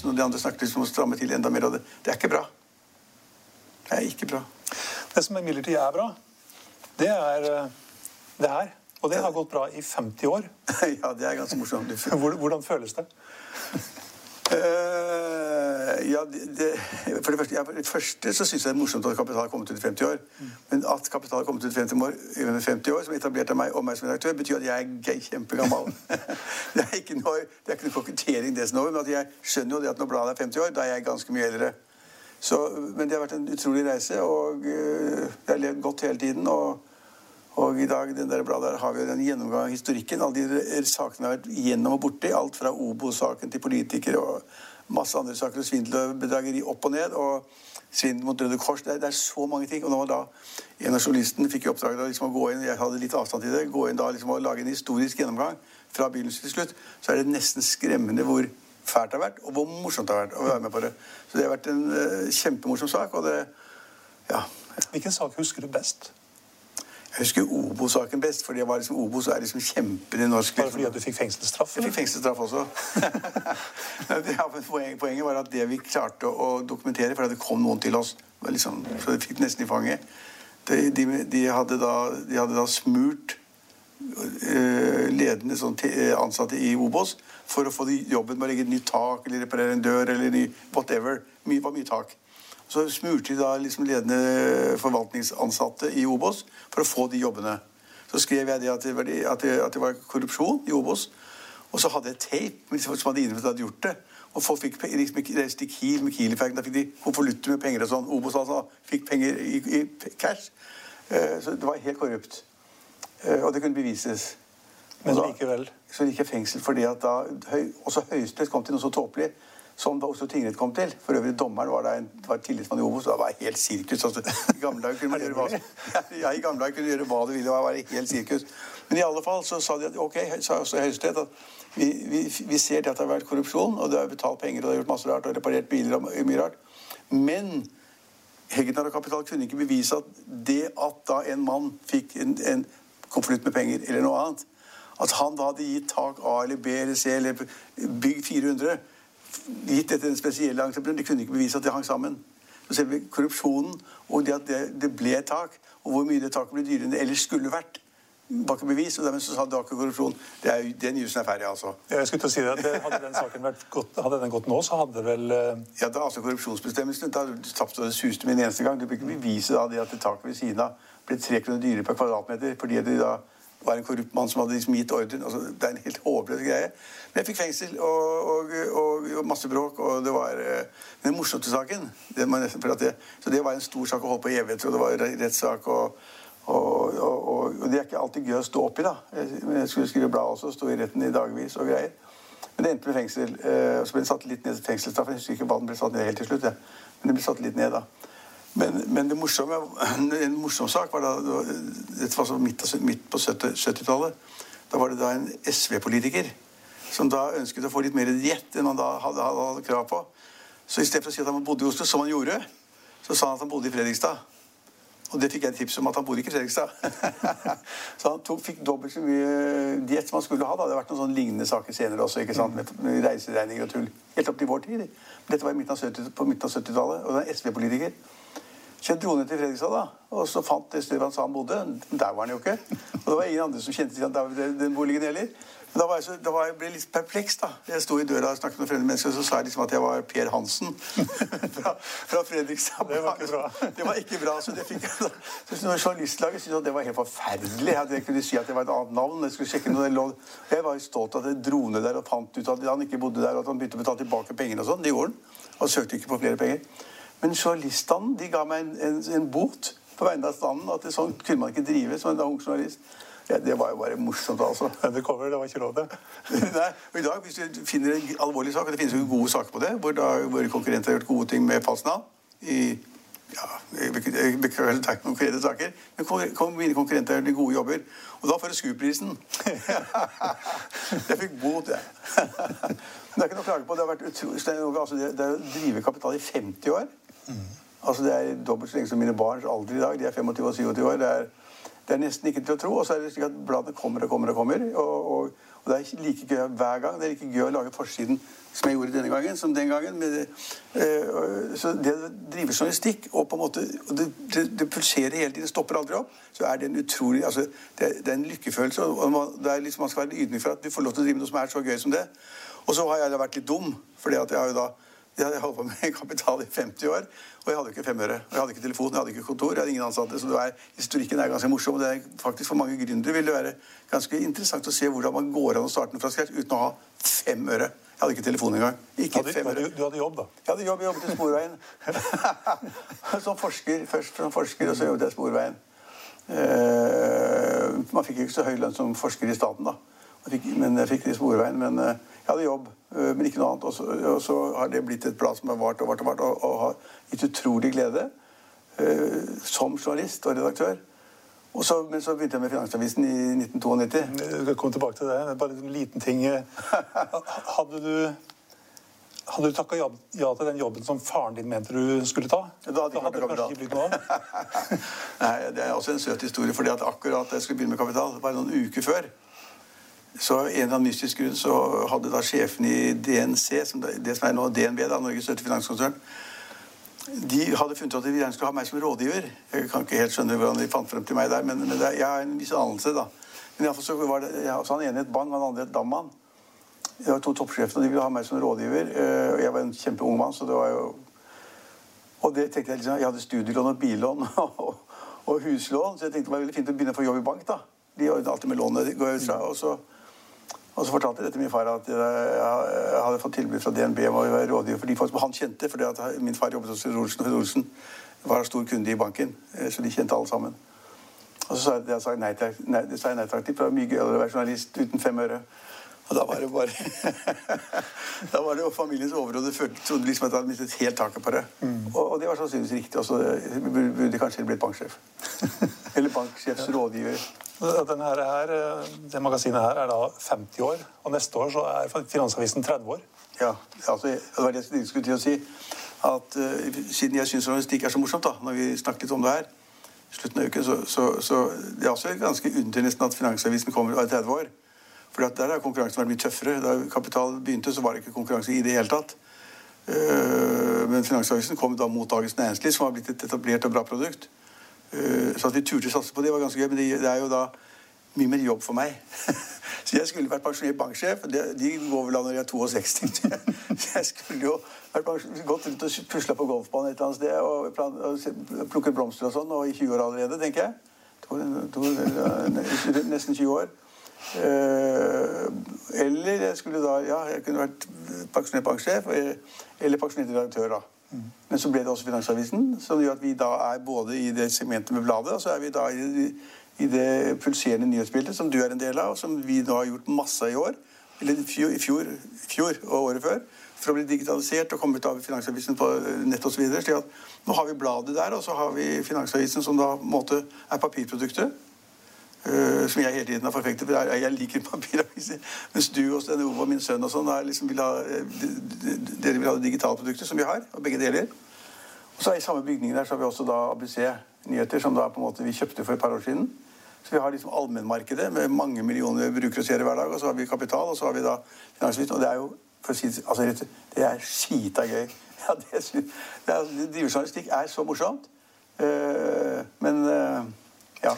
Johansen og de andre snakket liksom om å stramme til enda mer, og det, det er ikke bra. Det er ikke bra. Det som imidlertid er bra, det er eh, det her. Og det har gått bra i 50 år. ja, det er ganske morsomt. Hvordan føles det? Eh, ja, det, for det første, ja, for det første så syns jeg det er morsomt at Kapital har kommet ut i 50 år. Men at Kapital har kommet ut i 50 år, 50 år som er etablert av meg og meg som redaktør, betyr at jeg er kjempegammal. det er ikke noe, det er ikke noe kokettering det som er over, men at jeg skjønner jo det at når bladet er 50 år, da er jeg ganske mye eldre. Så, men det har vært en utrolig reise, og eh, jeg har levd godt hele tiden. og og i dag den der bladet her, har vi jo den gjennomgang av historikken. Alle de sakene har vært gjennom og borti. Alt fra Obo-saken til politikere og masse andre saker. Svindel og bedrageri opp og ned. Og svindel mot Røde Kors. Det er, det er så mange ting. Og nå da en av journalistene fikk i oppdrag liksom, å gå inn jeg hadde litt avstand til det, gå inn da liksom, og lage en historisk gjennomgang fra begynnelse til slutt. Så er det nesten skremmende hvor fælt det har vært, og hvor morsomt det har vært å være med på det. Så det har vært en uh, kjempemorsom sak. og det, ja, Hvilken sak husker du best? Jeg husker Obo-saken best, for jeg var liksom, Obo så er liksom kjempen i norsk Bare fordi at du fikk fengselsstraff? Jeg fikk fengselsstraff også. ja, poenget, poenget var at det vi klarte å dokumentere, for at det kom noen til oss, var liksom, så de fikk nesten i fanget, de, de, de, hadde, da, de hadde da smurt uh, ledende sånn, øh, ansatte i Obos for å få de jobben med å legge et nytt tak eller reparere en dør eller ny, whatever. Mye var mye tak. Så smurte de da liksom ledende forvaltningsansatte i Obos for å få de jobbene. Så skrev jeg det at det var, at det, at det var korrupsjon i Obos. Og så hadde jeg tape med de som hadde innrømmet at de hadde gjort det. Og folk fikk liksom, reiste reist til Kiel med Kiel-fergen. Da fikk de konvolutter med penger og sånn. Obos altså fikk penger i, i cash. Eh, Så det var helt korrupt. Eh, Og det kunne bevises. Men da- likevel. Så gikk jeg i fengsel fordi at da høy, Også Høyesterett kom til noe så tåpelig som da Oslo tingrett kom til. For øvrig, dommeren var da en var tillitsmann i Obos. så Det var helt sirkus. Altså, I gamle dager kunne man gjøre hva ja, i gamle dager kunne gjøre hva du ville. Det var helt sirkus. Men i alle fall så sa de at ok, sa også Høyesterett at vi, vi, vi ser det at det har vært korrupsjon, og det har betalt penger, og det har gjort masse rart, og reparert biler og mye rart. Men Hegnar og Kapital kunne ikke bevise at det at da en mann fikk en, en konvolutt med penger eller noe annet, at han da hadde gitt tak A eller B eller C eller bygg 400, gitt dette den spesielle entreprenøren, de kunne ikke bevise at det hang sammen. Så selve korrupsjonen og det at det, det ble et tak, og hvor mye det taket ble dyrere enn det ellers skulle vært, var ikke bevis. Og dermed så sa det var ikke korrupsjon. Det er, den jussen er ferdig, altså. Jeg skulle til å si det, at det- Hadde den saken vært godt, hadde den gått nå, så hadde vel eh, Ja, da, altså korrupsjonsbestemmelsen da du og det suste med en eneste gang. Du bør ikke bevise da det at det taket ved siden av ble tre kroner dyrere per kvadratmeter fordi det da var en korrupt mann som hadde liksom gitt ordren. Altså, det er en helt håpløs greie. Men jeg fikk fengsel og, og, og, og masse bråk, og det var uh, den morsomste saken. Det, det, så det var en stor sak å holde på i evigheter, og det var re- rettssak. Og, og, det er ikke alltid gøy å stå oppi, da. Jeg, skulle skrive blad også, stå i retten i dagevis og greier. Men det endte med fengsel. eh, og så ble det satt litt ned fengselsstraff. Jeg husker ikke hva den ble satt ned helt til slutt. Ja. Men det ble satt litt ned da. Men, men det morsomme, en morsom sak var da Dette var midt, midt på 70 70-tallet. Da var det da en SV-politiker som da ønsket å få litt mer diett enn han da hadde, hadde, hadde krav på. Så i stedet for å si at han bodde i Oslo, som han gjorde, så sa han at han bodde i Fredrikstad. Og det fikk jeg tips om at han bodde ikke i Fredrikstad. så han tok, fikk dobbelt så mye diett som han skulle ha. da. Det har vært noen sånne lignende saker senere også, ikke sant? Med, reiseregninger og tull. Helt opp til vår tid. Dette var midten av 70 på midten av 70-tallet, og det er en SV-politiker. Kjent drone til Fredrikstad, da. Og så fant det stedet han sa han bodde. Der var han jo ikke. Og det var ingen andre som kjente til der den boligen heller. Men da, var jeg så, da var jeg, ble jeg litt perpleks. da. Jeg sto i døra og snakket med fremmede mennesker, og så sa jeg liksom at jeg var Per Hansen fra, fra Fredrikstad. Det var ikke bra. Det var ikke bra, så det fikk jeg da. så når Journalistlaget syntes at det var helt forferdelig at jeg kunne si at det var et annet navn. Jeg skulle sjekke noe lov. Jeg var jo stolt av at jeg dro ned der og fant ut at han ikke bodde der, og at han begynte å betale tilbake pengene og sånn. Det gjorde han. Og søkte ikke på flere penger. Men journaliststanden de ga meg en, en, en bot på vegne av standen. At det, sånn kunne man ikke drive som en ung journalist. Ja, det var jo bare morsomt, altså. Men det var ikke lov, det. Nei, og i dag, Hvis du finner en alvorlig sak, og det finnes jo gode saker på det, hvor da våre konkurrenter har gjort gode ting med falskt navn i ja, jeg beklager det er ikke konkrete saker, men kom, mine konkurrenter gjort gode jobber. Og da får du SKU-prisen. jeg fikk bot, jeg. det er ikke noe å klage på. Det har vært utrolig, altså det, det er å drive kapital i 50 år. Altså Det er dobbelt så lenge som mine barns alder i dag. De er 25 og 27 år. Det er, det er nesten ikke til å tro. Og så er det slik at bladene kommer og kommer og kommer. Og, og, og, det er like gøy hver gang. Det er like gøy å lage forsiden som jeg gjorde denne gangen, som den gangen. Det, øh, så det å drive journalistikk og på en måte og det, det, det, pulserer hele tiden, stopper aldri opp, så er det en utrolig altså, det, det er en lykkefølelse. og man, det er liksom, man skal være ydmyk for at du får lov til å drive med noe som er så gøy som det. Og så har jeg da vært litt dum, fordi at jeg har jo da jeg hadde holdt på med kapital i 50 år, og jeg hadde ikke fem øre. Jeg hadde ikke telefon, jeg hadde ikke kontor, jeg hadde ingen ansatte. Så er, historikken er ganske morsom. og det er faktisk For mange gründere vil det være ganske interessant å se hvordan man går an å starte fra scratch uten å ha fem øre. Jeg hadde ikke telefon engang. Ikke hadde, fem øre. Du hadde jobb, da? Jeg hadde jobb, jeg jobbet i Sporveien. som forsker. Først som forsker, og så jobbet jeg i Sporveien. Uh, man fikk ikke så høy lønn som forsker i staten, da. Fikk, men jeg fikk det i Sporveien. Men uh, jeg hadde jobb. Eh, men ikke noe annet. Og så, og så, har det blitt et blad som har vart og vart og vart, og, og har gitt utrolig glede uh, som journalist og redaktør. Og så, men så begynte jeg med Finansavisen i 1992. Vi skal komme tilbake til det. bare en liten ting. Hadde du hadde du takka ja, ja, til den jobben som faren din mente du skulle ta? Da hadde, da hadde det kanskje ikke blitt noe av? Nei, Det er også en søt historie. fordi at akkurat jeg skulle begynne med Kapital, bare noen uker før, så en eller annen mystisk grunn så hadde da sjefen i DNC, som det som er nå DNB, da, Norges største finanskonsern, de hadde funnet ut at de gjerne skulle ha meg som rådgiver. Jeg kan ikke helt skjønne hvordan de fant frem til meg der, men, men det, jeg har en viss anelse, da. Men iallfall så var det ja, så han ene het Bang, han andre het Damman. Det var to toppsjefer, og de ville ha meg som rådgiver. Eh, og jeg var en kjempeung mann, så det var jo Og det tenkte jeg liksom Jeg hadde studielån og billån og, og huslån, så jeg tenkte det var veldig fint å begynne å få jobb i bank, da. De ordnet alltid med lånet, går jeg ut fra. Og så og så fortalte jeg det til min far at jeg hadde fått tilbud fra DNB om å være rådgiver for de folk som han kjente. fordi at min far jobbet hos Rolsen Olsen, og Rolsen Olsen var stor kunde i banken. Eh, så de kjente alle sammen. Og så sa jeg, jeg sa nei takk, nei, det sa jeg nei takk til, for det var mye gøyere å være journalist uten fem øre. Og da var det bare Da var det jo familiens overhode trodde liksom at jeg hadde mistet helt taket på det. Mm. Og, og, det var sannsynligvis riktig. Også, burde, burde kanskje blitt bankssjef. Eller banksjefs rådgiver. Denne her, eh, det magasinet her er da 50 år, og neste år så er Finansavisen 30 år. Ja, altså, det var det jeg skulle til å si. At uh, Siden jeg syns journalistikk er så morsomt, da, når vi snakket litt om det her, slutten av uken, så, så, så det er også ganske under nesten at Finansavisen kommer og er 30 år. For der har konkurransen vært mye tøffere. Da Kapital begynte, så var det ikke konkurranse i det hele tatt. Uh, men Finansavisen kom da mot Dagens Næringsliv, som har blitt et etablert og bra produkt. Eh, så at vi turte å satse på det, var ganske gøy. Men det, er jo da mye mer jobb for meg. Så jeg skulle vært pensjonert banksjef. De går vel av når de er 62. Så jeg skulle jo gått rundt og pusla på golfbanen et eller annet sted og, plukket blomster og sånn, og i 20 år allerede, tenker jeg. Nesten 20 år. Eh, eller jeg skulle da Ja, jeg kunne vært pensjonert banksjef eller pensjonert redaktør, da. Men så ble det også Finansavisen, som gjør at vi da er både i det segmentet med bladet, og så er vi da i, i det pulserende nyhetsbildet som du er en del av, og som vi nå har gjort masse i år. Eller i fjor, fjor, fjor og året før. For å bli digitalisert og komme ut av Finansavisen på nett osv. nå har vi bladet der, og så har vi Finansavisen, som da på en måte er papirproduktet. Uh, som jeg hele tiden har forfektet. For jeg, jeg liker papiraviser. Mens du og Sten Ove og min sønn og sånn liksom vil ha, eh, dere vil ha det digitale produktet, som vi har. Og begge deler. Og så I samme bygning der så har vi også da ABC Nyheter, som da på en måte vi kjøpte for et par år siden. Så vi har liksom allmennmarkedet med mange millioner brukere og seere hver dag. Og så har vi Kapital, og så har vi da Finansavisen. Og det er jo for å si altså, det er skita gøy. Ja, det, det er, Drivejournalistikk er så morsomt. Uh, men uh, ja.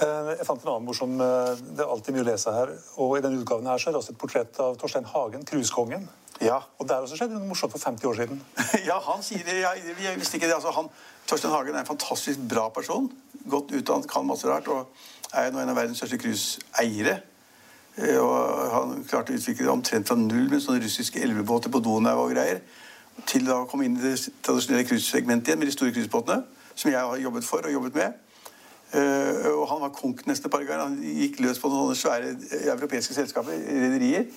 Eh, Jeg fant en annen morsom eh, Det er alltid mye å lese her. Og i denne utgaven her så er det også et portrett av Torstein Hagen, cruisekongen. Ja. Og der også skjedde noe morsomt for 50 år siden. ja, han sier det. Jeg, jeg visste ikke det. Altså, han, Torstein Hagen er en fantastisk bra person. Godt utdannet, kan masse rart. Og er nå en av verdens største cruiseeiere. Eh, Og han klarte å utvikle det omtrent fra null med sånne russiske elvebåter på Donau og greier, til da å komme inn i det tradisjonelle cruisesegmentet igjen med de store cruisebåtene, som jeg har jobbet for og jobbet med. Eh, og han var konk nesten et par ganger. Han gikk løs på noen svære eh, europeiske selskaper, rederier,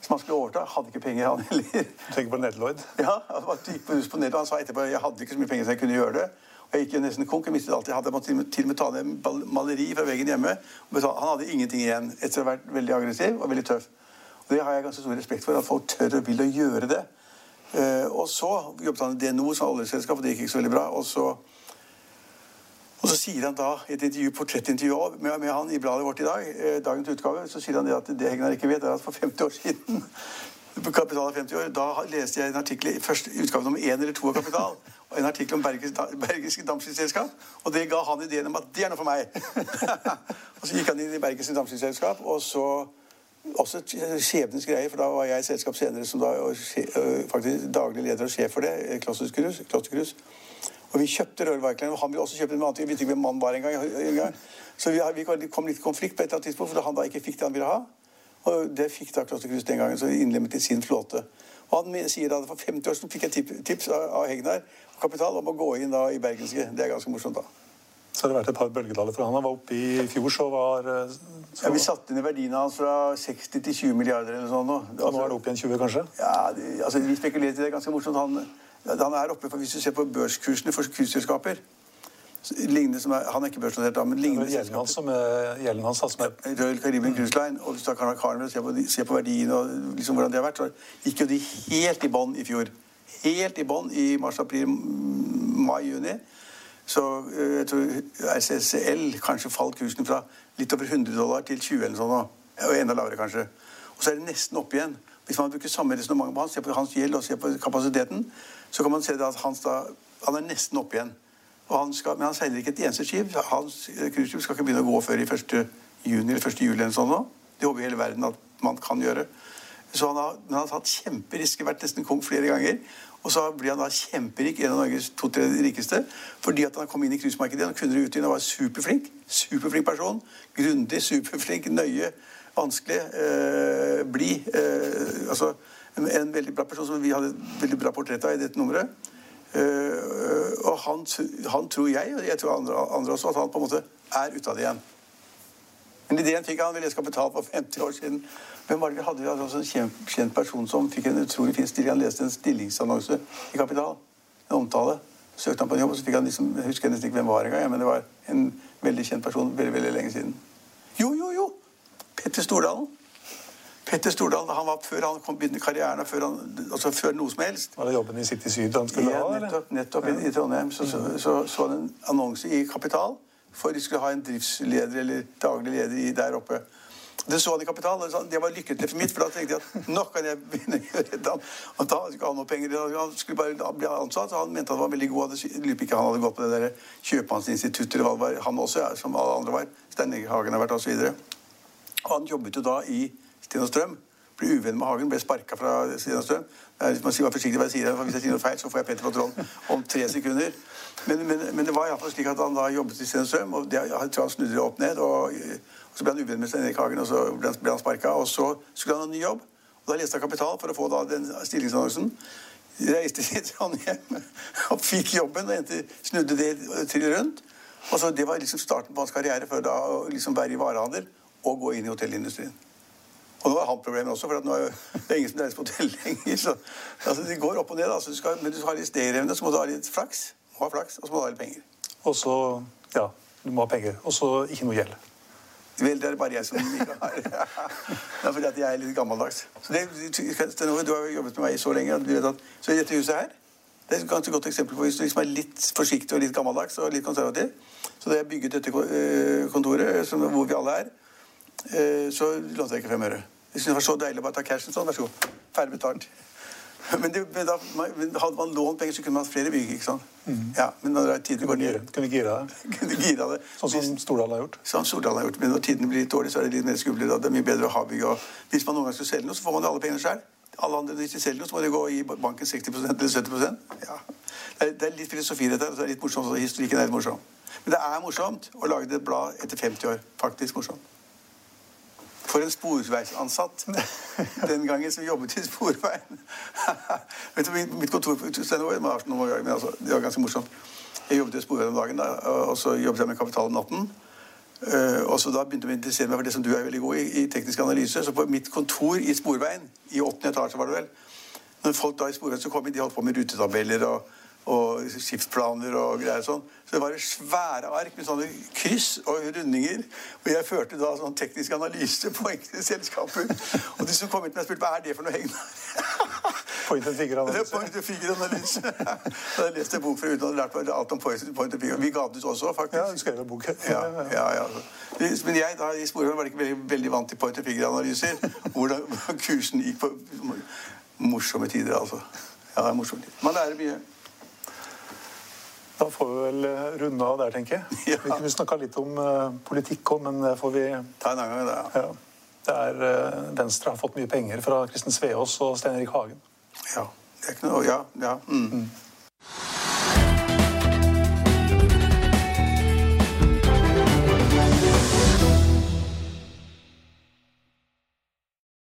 som han skulle overta. Hadde ikke penger, han heller. Du tenker på Ned Lloyd? Ja, han gikk på på og han sa etterpå jeg hadde ikke så mye penger så jeg kunne gjøre det. Og jeg gikk jo nesten konk. Jeg mistet alt jeg hadde. Jeg måtte til og med- ta ned maleri fra veggen hjemme. Han hadde ingenting igjen etter å ha vært veldig aggressiv og veldig tøff. Og det har jeg ganske stor respekt for, at folk tør og vil å gjøre det. Eh, og så jobbet han i DNO som oljeselskap, og det gikk ikke så veldig bra. Og så, og så sier han da i et intervju, portrettintervju med, med han i bladet vårt i dag, eh, dagens utgave, så sier han det at det Hegnar ikke vet, er at for 50 år siden på Kapital av 50 år, da leste jeg en artikkel i utgave nummer én eller to av Kapital. Og en artikkel om Bergisk, Bergisk Dampskibsselskap. Og det ga han ideen om at det er noe for meg. og så gikk han inn i Bergisk dampskipsselskap, og så også skjebnens greie, for da var jeg i selskap senere som da øh, faktisk daglig leder og sjef for det, eh. Klosterkrus. Og vi kjøpte rørverkeren, og han ville også kjøpe en annen ting. Vi visste ikke hvem mannen var engang. En gang. Så vi, vi kom litt i konflikt på et eller annet tidspunkt, fordi han da ikke fikk det han ville ha. Og det fikk da Klosterkrus den gangen, så de innlemmet i sin flåte. Og han sier da at for 50 år siden fikk jeg tip- tips av, Hegnar Kapital om å gå inn da i Bergenske. Det er ganske morsomt, da. Så har det vært et par bølgedaler for han. Han var oppe i fjor, så var eh, så, Ja, vi satte ned verdiene hans fra 60 til 20 milliarder eller sånn nå. og Nå er det opp igjen 20, kanskje? Ja, det, altså, vi spekulerte i det. ganske morsomt. Han, han er oppe, for Hvis du ser på børskursene for kursselskaper lignende som er, Han er ikke børsnotert, da, men lignende var Gjelden hans som gjelden hans, som er Royal Caribbean Cruise Line, og hvis du tar Carnival ser på, ser på verdiene og liksom hvordan de har vært, så gikk jo de helt i bånn i fjor. Helt i bånn i mars, april, mai, juni. Så eh, jeg tror RCCL kanskje falt kursen fra litt over 100 dollar til 20 eller sånn. Og enda lavere, kanskje. Og så er det nesten opp igjen. Hvis man bruker samme resonnement på han, ser på hans gjeld og ser på kapasiteten, så kan man se at hans da, han er nesten opp igjen. Han skal, men han seiler ikke et eneste skip. Hans eh, cruiseskip skal ikke begynne å gå før i 1. juni eller 1. juli eller sånn nå. Det håper hele verden at man kan gjøre. Så han har, men han har tatt kjemperisker, vært nesten kong flere ganger. Og så blir han da kjemperik, en av Norges to-tre rikeste, fordi at han kom inn i cruisemarkedet. Han kunne det ut inn og var superflink. Superflink person. Grundig, superflink, nøye, vanskelig, eh, bli Eh, altså en, en veldig bra person som vi hadde veldig bra portrett av i dette nummeret. Eh, og han, han tror jeg, og jeg tror andre, andre også, at han på en måte er ute av det igjen. Men ideen fikk han jeg skal betale for 50 år siden. Det vi hadde? Vi altså en kjent, kjent person som fikk en utrolig fin stilling. Han leste en stillingsannonse i Kapital. En omtale. Søkte han på en jobb, og så fikk han liksom Jeg husker nesten ikke hvem var engang, men det var en veldig kjent person veldig, veldig lenge siden. Petter Stordalen. Petter Stordalen, han var Før han kom begynte karrieren, før, han, altså før noe som helst, Var det jobben i City Syd han skulle ja, ha? eller? nettopp, nettopp i, i Trondheim så så, så, så han en annonse i Kapital for de skulle ha en driftsleder eller daglig leder i, der oppe. Det så han i Kapital, og det var lykkelig for mitt, for da tenkte jeg at nå kan jeg begynne å gjøre det. Og da skulle han noe penger, han skulle bare bli ansatt, og han mente han var veldig god. Lurer på ikke han hadde gått på det der kjøpmannsinstituttet, eller hva det var, han også, ja, som alle andre var. Stein Hagen har vært, og så videre. Og han jobbet jo da i Sten og Strøm. Ble uvenn med Hagen, ble sparka fra Sten og Strøm. Må si være forsiktig hva jeg sier, for Hvis jeg sier noe feil, så får jeg Petter på tråden om tre sekunder. Men, men, men det var iallfall slik at han da jobbet i Sten og Strøm, og det, jeg tror han snudde det opp ned. Og, og så ble han uvenn med Stein Erik Hagen, og så ble han, ble han sparka. Og så skulle han ha en ny jobb. Og da leste han Kapital for å få da den stillingsannonsen. Reiste til Trondheim og fikk jobben og endte, snudde det til rundt. Og så Det var liksom starten på hans karriere før da å liksom være i varehandel og gå inn i hotellindustrien. Og nå har han problemer også, for at nå er det er ingen som reiser på hotell lenger. Så, altså, det går opp og ned. Altså, du skal, men du har litt stayerevne, så må du ha litt flaks. Må ha flaks, Og så må du ha litt penger. Og så Ja, du må ha penger. Og så ikke noe gjeld. Vel, det er bare jeg som ikke har. Det er fordi at jeg er litt gammeldags. Så det, du har jo jobbet med meg så lenge. at du vet at, så dette huset her det er et ganske godt eksempel på hvis du liksom er litt forsiktig og litt gammeldags og litt konservativ. Så da jeg bygget dette eh, kontoret, som, hvor vi alle er, så lånte jeg ikke fem øre. Jeg synes det var så deilig å bare ta cashen sånn. Vær så god. Ferdig betalt. Men, det, men da, hadde man lånt penger, så kunne man hatt flere bygg. ikke sant? Ja, men når tidene går ned kunne gira det. kunne gira det. Sånn som Stordalen har gjort. Sånn Stordalen har gjort. Men når tidene blir litt dårlige, så er det litt mer skummelt. Det er mye bedre å ha bygg. Og hvis man noen gang skal selge noe, så får man jo alle pengene sjøl. Alle andre, Hvis de selger noe, så må de gå og gi banken 60 eller 70% ja. det, er, det er litt filosofi, dette. og så er det litt morsomt, så Historikken er litt morsom. Men det er morsomt å lage et blad etter 50 år. Faktisk morsomt. For en sporveisansatt den gangen som jobbet i Sporveien. Vet du, mitt- kontor var, men altså, Det var ganske morsomt. Jeg jobbet i Sporveien om dagen, da, og så jobbet jeg med Kapital om natten. Eh, og så da begynte jeg å interessere meg for det som du er veldig god i, i teknisk analyse. Så på mitt kontor i Sporveien, i åttende etasje var det vel, når folk da i Sporveien så kom inn, de holdt på med rutetabeller og, og skipsplaner og greier sånn. Så det var et svære ark med sånne kryss og rundinger. Og jeg førte da sånn teknisk analyse på enkelte selskaper. Og de som kom hit meg, spurte hva er det for noe, Hegnar? Point and Det er figure-analyse. point and figure-analyse. Så jeg leste en bok fra utlandet og lærte meg alt om point and figure. Vi ga den ut også, faktisk. Ja, du skrev en bok. Ja, ja, ja. Men jeg da, i Sporveien var ikke veldig, veldig vant til point and figure-analyser. Hvordan kursen gikk på morsomme tider, altså. Ja, det morsomme tider. Man lærer mye. Da får vi vel eh, runde av der, tenker jeg. Ja. Vi kunne snakka litt om eh, politikk òg, men det får vi Ta en gang, det, ja. Det er, eh, Venstre har fått mye penger fra Kristin Sveaas og Stein Erik Hagen. Ja. Det er ikke noe Ja. ja. Mm.